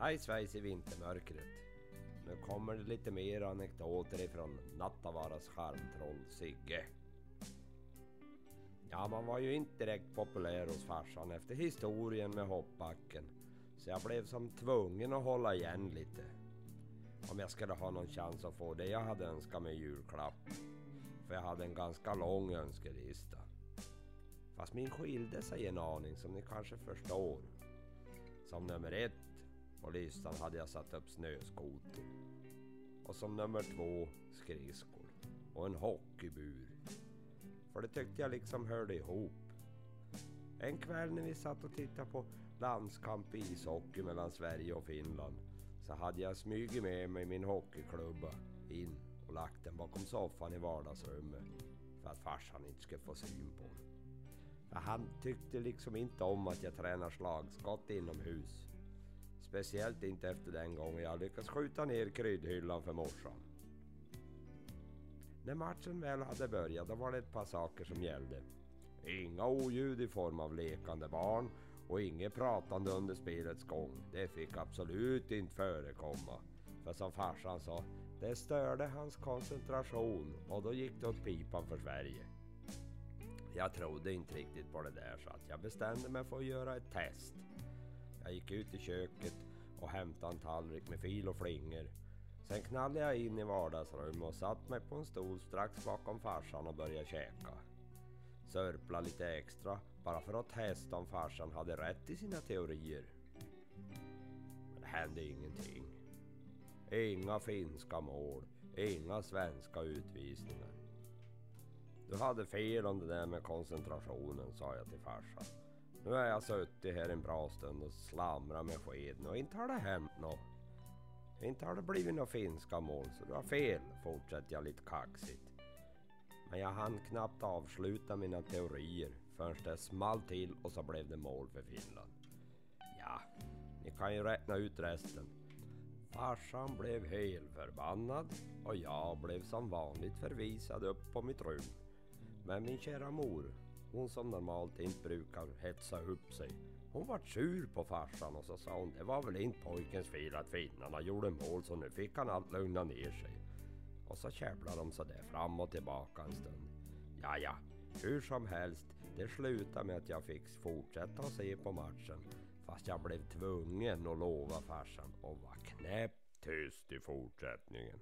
Hej svejs i vintermörkret. Nu kommer det lite mer anekdoter ifrån Nattavaras charmtroll Sigge. Ja, man var ju inte direkt populär hos farsan efter historien med hoppbacken. Så jag blev som tvungen att hålla igen lite. Om jag skulle ha någon chans att få det jag hade önskat mig julklapp. För jag hade en ganska lång önskelista. Fast min skilde sig en aning som ni kanske förstår. Som nummer ett på listan hade jag satt upp snöskoter. Och som nummer två skridskor. Och en hockeybur. För det tyckte jag liksom hörde ihop. En kväll när vi satt och tittade på landskamp i ishockey mellan Sverige och Finland så hade jag smugit med mig min hockeyklubba in och lagt den bakom soffan i vardagsrummet för att farsan inte skulle få syn på den. För han tyckte liksom inte om att jag tränar slagskott inomhus. Speciellt inte efter den gången jag lyckats skjuta ner kryddhyllan för morsan. När matchen väl hade börjat då var det ett par saker som gällde. Inga oljud i form av lekande barn och inget pratande under spelets gång. Det fick absolut inte förekomma. För som farsan sa, det störde hans koncentration och då gick det åt pipan för Sverige. Jag trodde inte riktigt på det där så att jag bestämde mig för att göra ett test. Jag gick ut i köket och hämtade en tallrik med fil och flingor. Sen knallade jag in i vardagsrummet och satt mig på en stol strax bakom farsan och började käka. Sörpla lite extra bara för att testa om farsan hade rätt i sina teorier. Men det hände ingenting. Inga finska mål, inga svenska utvisningar. Du hade fel om det där med koncentrationen sa jag till farsan. Nu har jag suttit här en bra stund och slamrat med skeden och inte har det hänt något. Inte har det blivit några finska mål så du har fel, fortsätter jag lite kaxigt. Men jag hann knappt avsluta mina teorier förrän det small till och så blev det mål för Finland. Ja, ni kan ju räkna ut resten. Farsan blev helt förbannad och jag blev som vanligt förvisad upp på mitt rum. Men min kära mor, hon som normalt inte brukar hetsa upp sig. Hon var sur på farsan och så sa hon det var väl inte pojkens fel att finnarna gjorde mål så nu fick han allt lugna ner sig. Och så käbblade de sådär fram och tillbaka en stund. Ja, ja, hur som helst, det slutade med att jag fick fortsätta att se på matchen. Fast jag blev tvungen att lova farsan och var knäpptyst i fortsättningen.